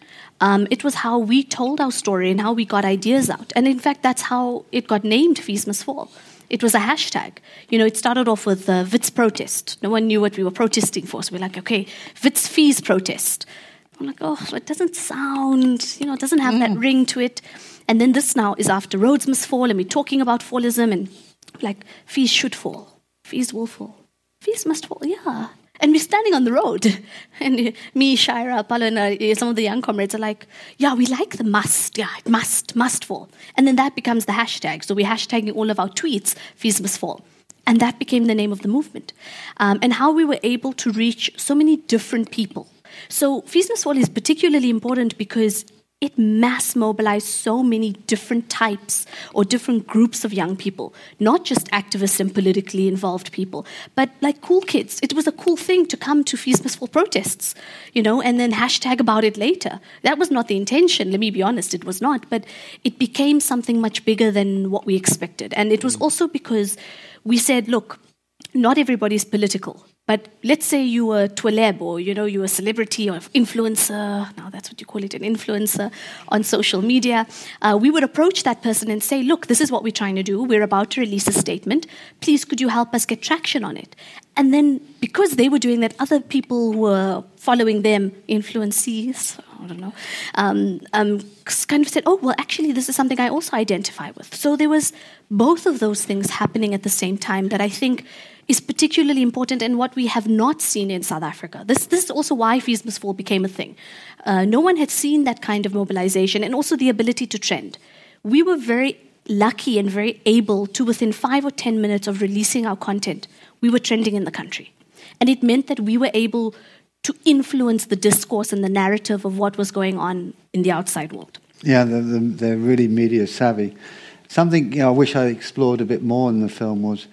Um, it was how we told our story and how we got ideas out. And in fact, that's how it got named Fees Must Fall. It was a hashtag. You know, it started off with uh, Wits protest. No one knew what we were protesting for. So we're like, okay, Wits fees protest. I'm like, oh, it doesn't sound, you know, it doesn't have mm. that ring to it. And then this now is after roads must fall, and we're talking about fallism, and like, fees should fall. Fees will fall. Fees must fall. Yeah, and we're standing on the road. [LAUGHS] And me, Shaeera, and uh, some of the young comrades are like, yeah, we like the must. Yeah, it must, must fall. And then that becomes the hashtag. So we're hashtagging all of our tweets, fees must fall. And that became the name of the movement. Um, and how we were able to reach so many different people. So Fees Must Fall is particularly important because it mass mobilized so many different types or different groups of young people, not just activists and politically involved people, but like cool kids. It was a cool thing to come to Fees Must Fall protests, you know, and then hashtag about it later. That was not the intention, let me be honest, it was not, but it became something much bigger than what we expected. And it was also because we said, look, not everybody's political. But let's say you were Tweleb or you know you're a celebrity or influencer. Now that's what you call it, an influencer on social media. Uh, we would approach that person and say, "Look, this is what we're trying to do. We're about to release a statement. Please, could you help us get traction on it?" And then because they were doing that, other people who were following them, influencees. I don't know. Um, um, kind of said, "Oh, well, actually, this is something I also identify with." So there was both of those things happening at the same time that I think is particularly important and what we have not seen in South Africa. This, this is also why Fees Must Fall became a thing. Uh, no one had seen that kind of mobilization and also the ability to trend. We were very lucky and very able to, within five or 10 minutes of releasing our content, we were trending in the country. And it meant that we were able to influence the discourse and the narrative of what was going on in the outside world. Yeah, they're, they're really media savvy. Something you know, I wish I explored a bit more in the film was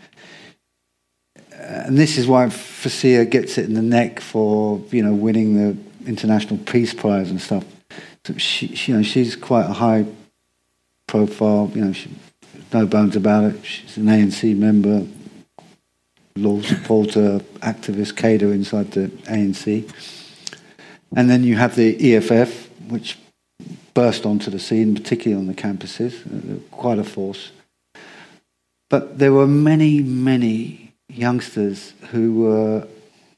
and this is why Fawzia gets it in the neck for you know winning the international peace prize and stuff. So she, she, you know, she's quite a high profile. You know, she, no bones about it. She's an ANC member, law supporter, activist, cadre inside the ANC. And then you have the EFF, which burst onto the scene, particularly on the campuses, uh, quite a force. But there were many, many youngsters who were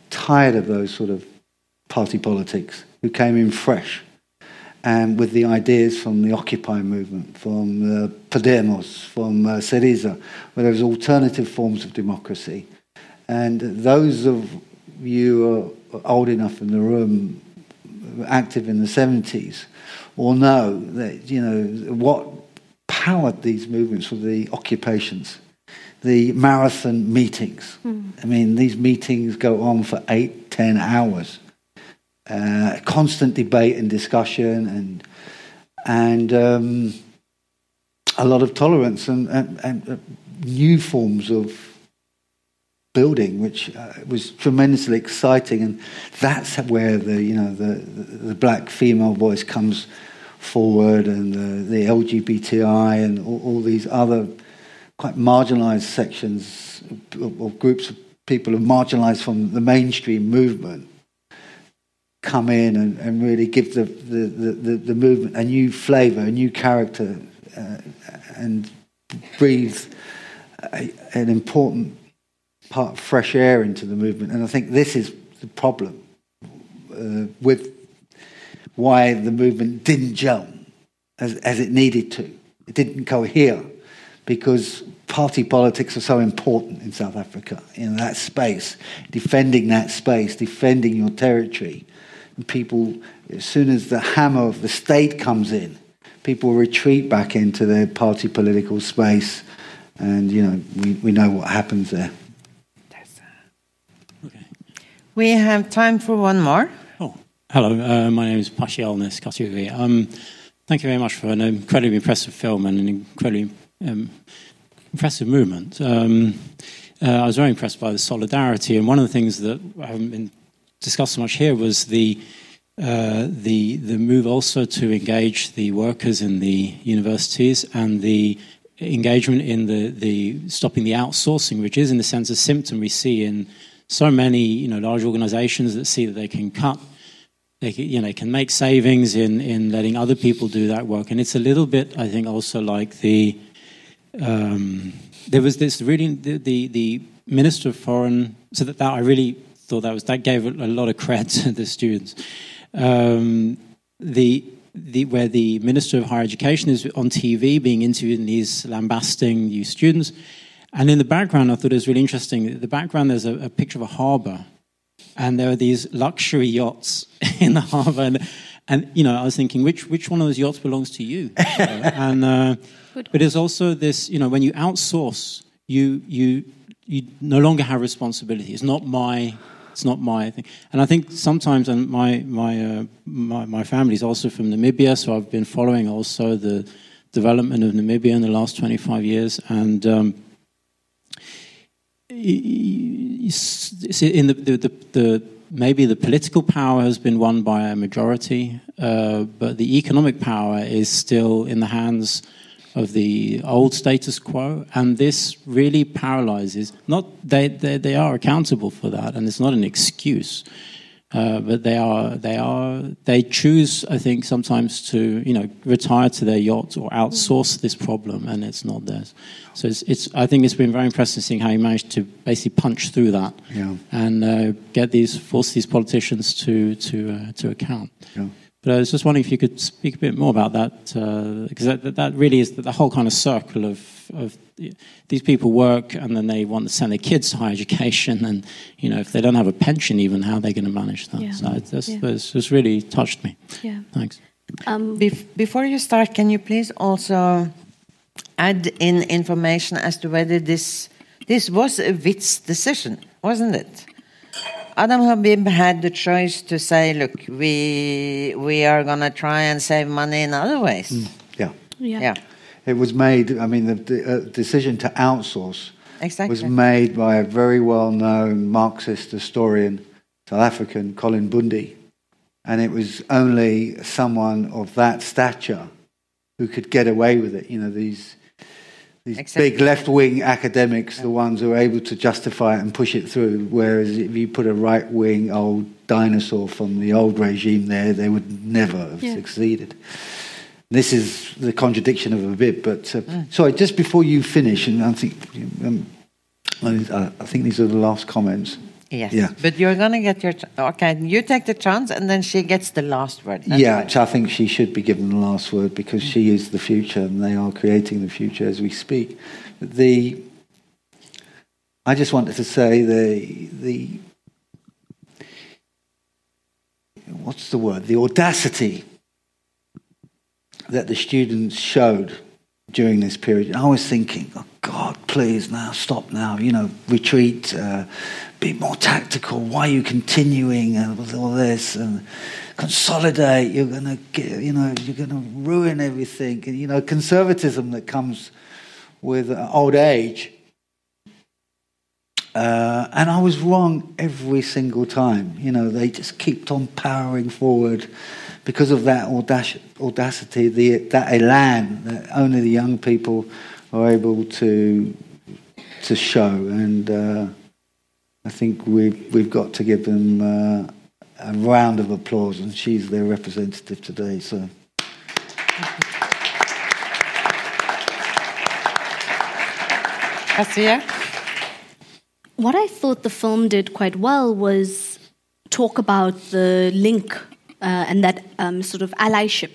tired of those sort of party politics, who came in fresh. and with the ideas from the Occupy movement, from uh, Podemos, from uh, Syriza, where there was alternative forms of democracy. And those of you who are old enough in the room, active in the 70s, will know that, you know, what powered these movements were the occupations, the marathon meetings. Mm. I mean, these meetings go on for eight, ten hours uh, constant debate and discussion and and um, a lot of tolerance and, and, and uh, new forms of building, which uh, was tremendously exciting. And that's where the you know the the, the black female voice comes forward, and the, the LGBTI and all, all, these other quite marginalised sections or groups of people who marginalised from the mainstream movement come in and, and really give the, the, the, the, movement a new flavour, a new character, uh, and breathe a, an important part of fresh air into the movement. And I think this is the problem uh, with why the movement didn't gel as, as it needed to. It didn't cohere because party politics are so important in South Africa, in that space, defending that space, defending your territory people, as soon as the hammer of the state comes in, people retreat back into their party political space. And, you know, we, we know what happens there. Okay. We have time for one more. Oh, hello. Uh, my name is Pashial Neskativi. Um, thank you very much for an incredibly impressive film and an incredibly um, impressive movement. Um, uh, I was very impressed by the solidarity, and one of the things that I haven't been discussed so much here was the uh, the the move also to engage the workers in the universities and the engagement in the the stopping the outsourcing, which is in a sense a symptom we see in so many you know large organisations that see that they can cut. They can, you know, can make savings in, in letting other people do that work, and it's a little bit, I think, also like the um, there was this really the, the, the minister of foreign so that, that I really thought that was that gave a lot of credit [LAUGHS] to the students. Um, the the, where the Minister of Higher Education is on TV being interviewed and he's lambasting you students. And in the background, I thought it was really interesting. In the background, there's a, a picture of a harbour, and there are these luxury yachts [LAUGHS] in the harbour. And, and, you know, I was thinking, which, which one of those yachts belongs to you? [LAUGHS] and, uh, but there's also this, you know, when you outsource, you, you, you no longer have responsibility. It's not my it's not my thing. And I think sometimes, and my my uh, my, my family is also from Namibia, so I've been following also the development of Namibia in the last 25 years, and. Um, in the, the, the, the, maybe the political power has been won by a majority, uh, but the economic power is still in the hands of the old status quo, and this really paralyzes. Not they, they, they are accountable for that, and it's not an excuse. Uh, but they are they are they choose I think sometimes to you know retire to their yacht or outsource this problem and it's not theirs. So it's, it's I think it's been very impressive seeing how you managed to basically punch through that yeah. and uh, get these force these politicians to to uh, to account. Yeah. But I was just wondering if you could speak a bit more about that, because uh, that, that, really is the whole kind of circle of, of these people work and then they want to send their kids to higher education, and you know if they don't have a pension, even how are they going to manage that? Yeah. So that's, yeah. that's, that's really touched me. Yeah. Thanks. Um, Bef before you start, can you please also add in information as to whether this this was a WITS decision, wasn't it? Adam Habib had the choice to say, "Look, we we are going to try and save money in other ways." Mm, yeah. yeah, yeah. It was made. I mean, the, the uh, decision to outsource exactly. was made by a very well-known Marxist historian, South African Colin Bundy, and it was only someone of that stature who could get away with it. You know, these these exactly. big left wing academics, the ones who are able to justify it and push it through. Whereas if you put a right wing old dinosaur from the old regime there, they would never have yeah. succeeded. This is the contradiction of a bit. But uh, mm. sorry, just before you finish, and I think um, I think these are the last comments. Yes. Yeah. But you're going to get your. Ch- okay, you take the chance, and then she gets the last word. That's yeah, right. I think she should be given the last word because she is the future and they are creating the future as we speak. The I just wanted to say the the what's the word? The audacity that the students showed during this period. I was thinking, oh God, please now stop now. You know, retreat, uh, be more tactical. Why are you continuing uh, with all this and consolidate? You're going to get, you know, you're going to ruin everything. And, you know, conservatism that comes with uh, old age. Uh, and I was wrong every single time. You know, they just kept on powering forward because of that audacity, the, that elan that only the young people are able to to show. And uh, I think we've, we've got to give them uh, a round of applause. And she's their representative today. So. Asiya? What I thought the film did quite well was talk about the link uh, and that um, sort of allyship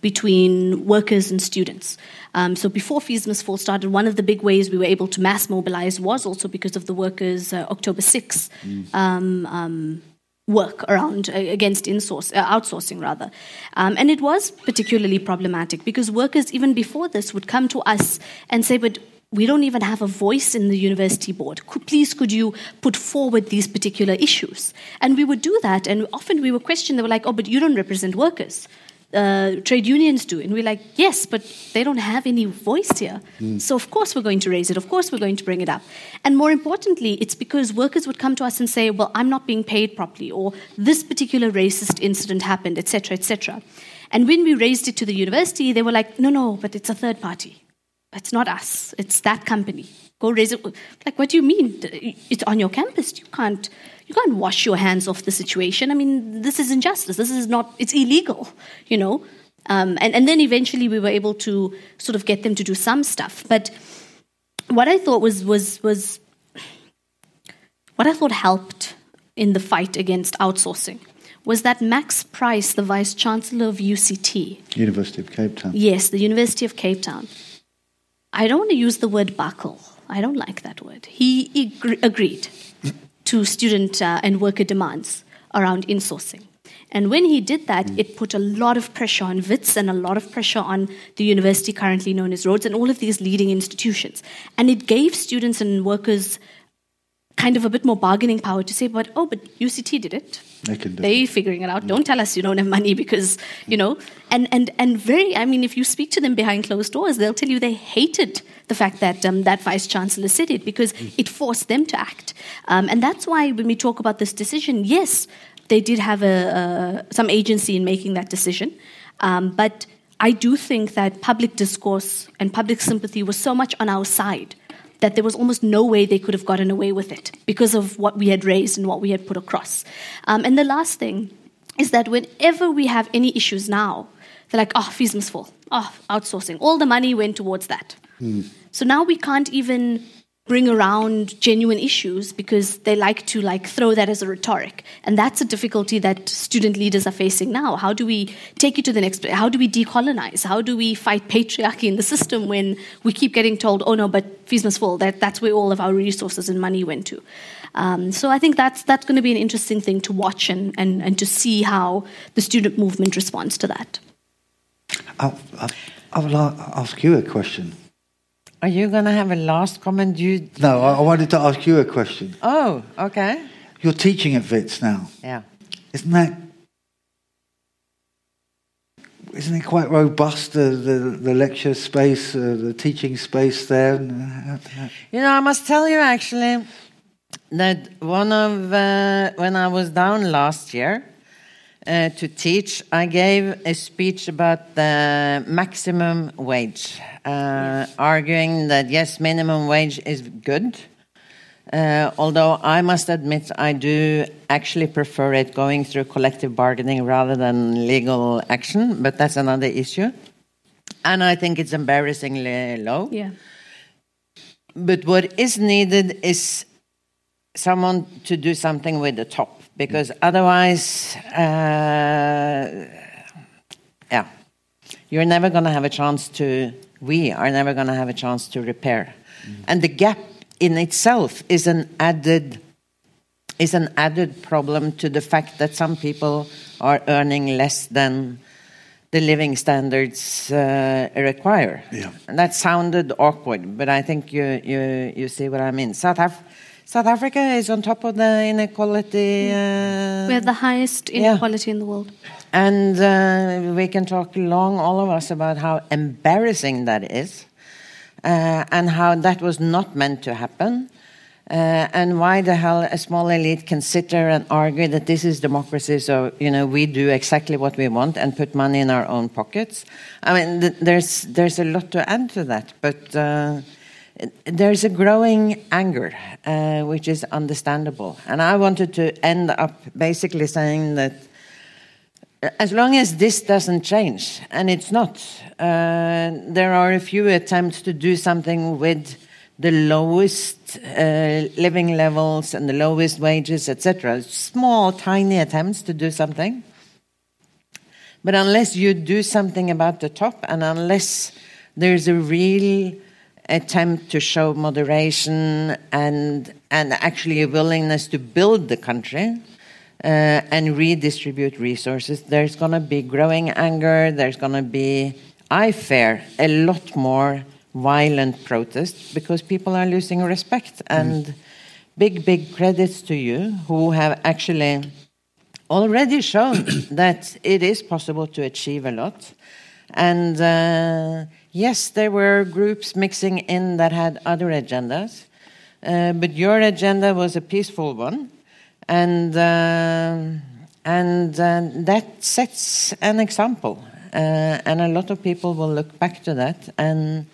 between workers and students. Um, so before Fees Fall started, one of the big ways we were able to mass mobilize was also because of the workers' uh, October 6 um, um, work around uh, against insource, uh, outsourcing rather. Um, and it was particularly problematic because workers, even before this, would come to us and say, but we don't even have a voice in the university board. Could, please, could you put forward these particular issues? And we would do that, and often we were questioned. They were like, "Oh, but you don't represent workers. Uh, trade unions do." And we're like, "Yes, but they don't have any voice here. So of course we're going to raise it. Of course we're going to bring it up." And more importantly, it's because workers would come to us and say, "Well, I'm not being paid properly, or this particular racist incident happened, etc., etc." And when we raised it to the university, they were like, "No, no, but it's a third party." It's not us. It's that company. Go raise it. Like, what do you mean? It's on your campus. You can't. You can't wash your hands off the situation. I mean, this is injustice. This is not. It's illegal. You know. Um, and and then eventually we were able to sort of get them to do some stuff. But what I thought was was was what I thought helped in the fight against outsourcing was that Max Price, the vice chancellor of UCT, University of Cape Town. Yes, the University of Cape Town. I don't want to use the word buckle. I don't like that word. He agre- agreed to student uh, and worker demands around insourcing. And when he did that, it put a lot of pressure on WITS and a lot of pressure on the university currently known as Rhodes and all of these leading institutions. And it gave students and workers kind of a bit more bargaining power to say, but oh, but UCT did it. They can do They figuring it out. Don't tell us you don't have money because you know. And and and very. I mean, if you speak to them behind closed doors, they'll tell you they hated the fact that um, that vice chancellor said it because it forced them to act. Um, and that's why when we talk about this decision, yes, they did have a, a some agency in making that decision, um, but I do think that public discourse and public sympathy was so much on our side that there was almost no way they could have gotten away with it because of what we had raised and what we had put across. Um, and the last thing is that whenever we have any issues now, they're like, oh, fees must fall. Oh, outsourcing. All the money went towards that. Hmm. So now we can't even bring around genuine issues because they like to like throw that as a rhetoric. And that's a difficulty that student leaders are facing now. How do we take it to the next how do we decolonize? How do we fight patriarchy in the system when we keep getting told oh no but fees must fall. That, that's where all of our resources and money went to. Um, so i think that's that's going to be an interesting thing to watch and, and, and to see how the student movement responds to that. I'll, I'll, I will ask you a question. Are you going to have a last comment? You. No, I, I wanted to ask you a question. Oh, okay. You're teaching at WITS now. Yeah. Isn't that isn't it quite robust the the, the lecture space, uh, the teaching space there? You know, I must tell you actually that one of uh, when I was down last year uh, to teach, I gave a speech about the maximum wage, uh, arguing that yes, minimum wage is good. Uh, although I must admit, I do actually prefer it going through collective bargaining rather than legal action, but that's another issue. And I think it's embarrassingly low. yeah But what is needed is someone to do something with the top, because otherwise, uh, yeah, you're never going to have a chance to. We are never going to have a chance to repair, and the gap in itself is an added is an added problem to the fact that some people are earning less than the living standards uh, require. Yeah. And that sounded awkward, but I think you, you, you see what I mean. South, Af- South Africa is on top of the inequality. Uh, We have the highest Yeah. inequality in the world. and uh, we can talk long, all of us, about how embarrassing that is, uh, and how that was not meant to happen, uh, and why the hell a small elite can sit there and argue that this is democracy, so you know we do exactly what we want and put money in our own pockets. I mean, th- there's there's a lot to add to that, but. There's a growing anger, uh, which is understandable. And I wanted to end up basically saying that as long as this doesn't change, and it's not, uh, there are a few attempts to do something with the lowest uh, living levels and the lowest wages, etc. Small, tiny attempts to do something. But unless you do something about the top, and unless there's a real attempt to show moderation and and actually a willingness to build the country uh, and redistribute resources, there's going to be growing anger. There's going to be, I fear, a lot more violent protests because people are losing respect. And big, big credits to you who have actually already shown [COUGHS] that it is possible to achieve a lot. And uh, yes, there were groups mixing in that had other agendas, uh, but your agenda was a peaceful one, and uh, and uh, that sets an example. Uh, and a lot of people will look back to that and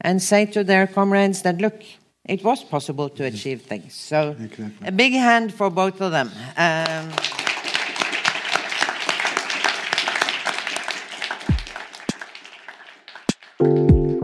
and say to their comrades that look, it was possible to achieve things. So, Exactly. a big hand for both of them. Um, Música